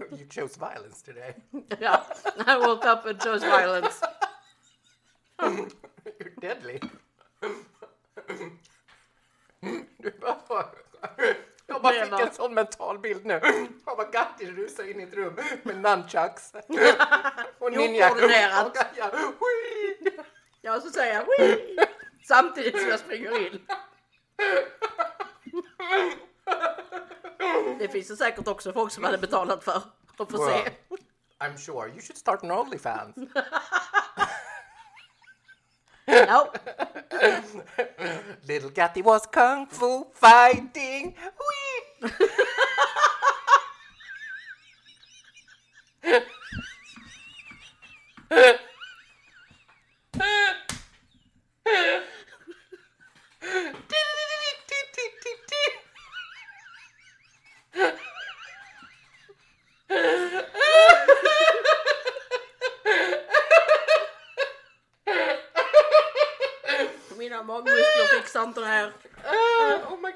you chose violence today. Ja, I woke up and chose violence. You're deadly. Du bara... Jag bara fick en sån mental bild nu. Jag bara Gatti rusar in i ett rum med nunchucks. Och ninja. Okoordinerat. Ja, så säger jag Wii! samtidigt som jag springer in. Det finns det säkert också folk som hade betalat för att få se. I'm sure you should start an Onlyfans. Ja, Little Gatti was kung fu fighting. Hui. mira, magnisk och fick Santor här. Uh, ah, oh my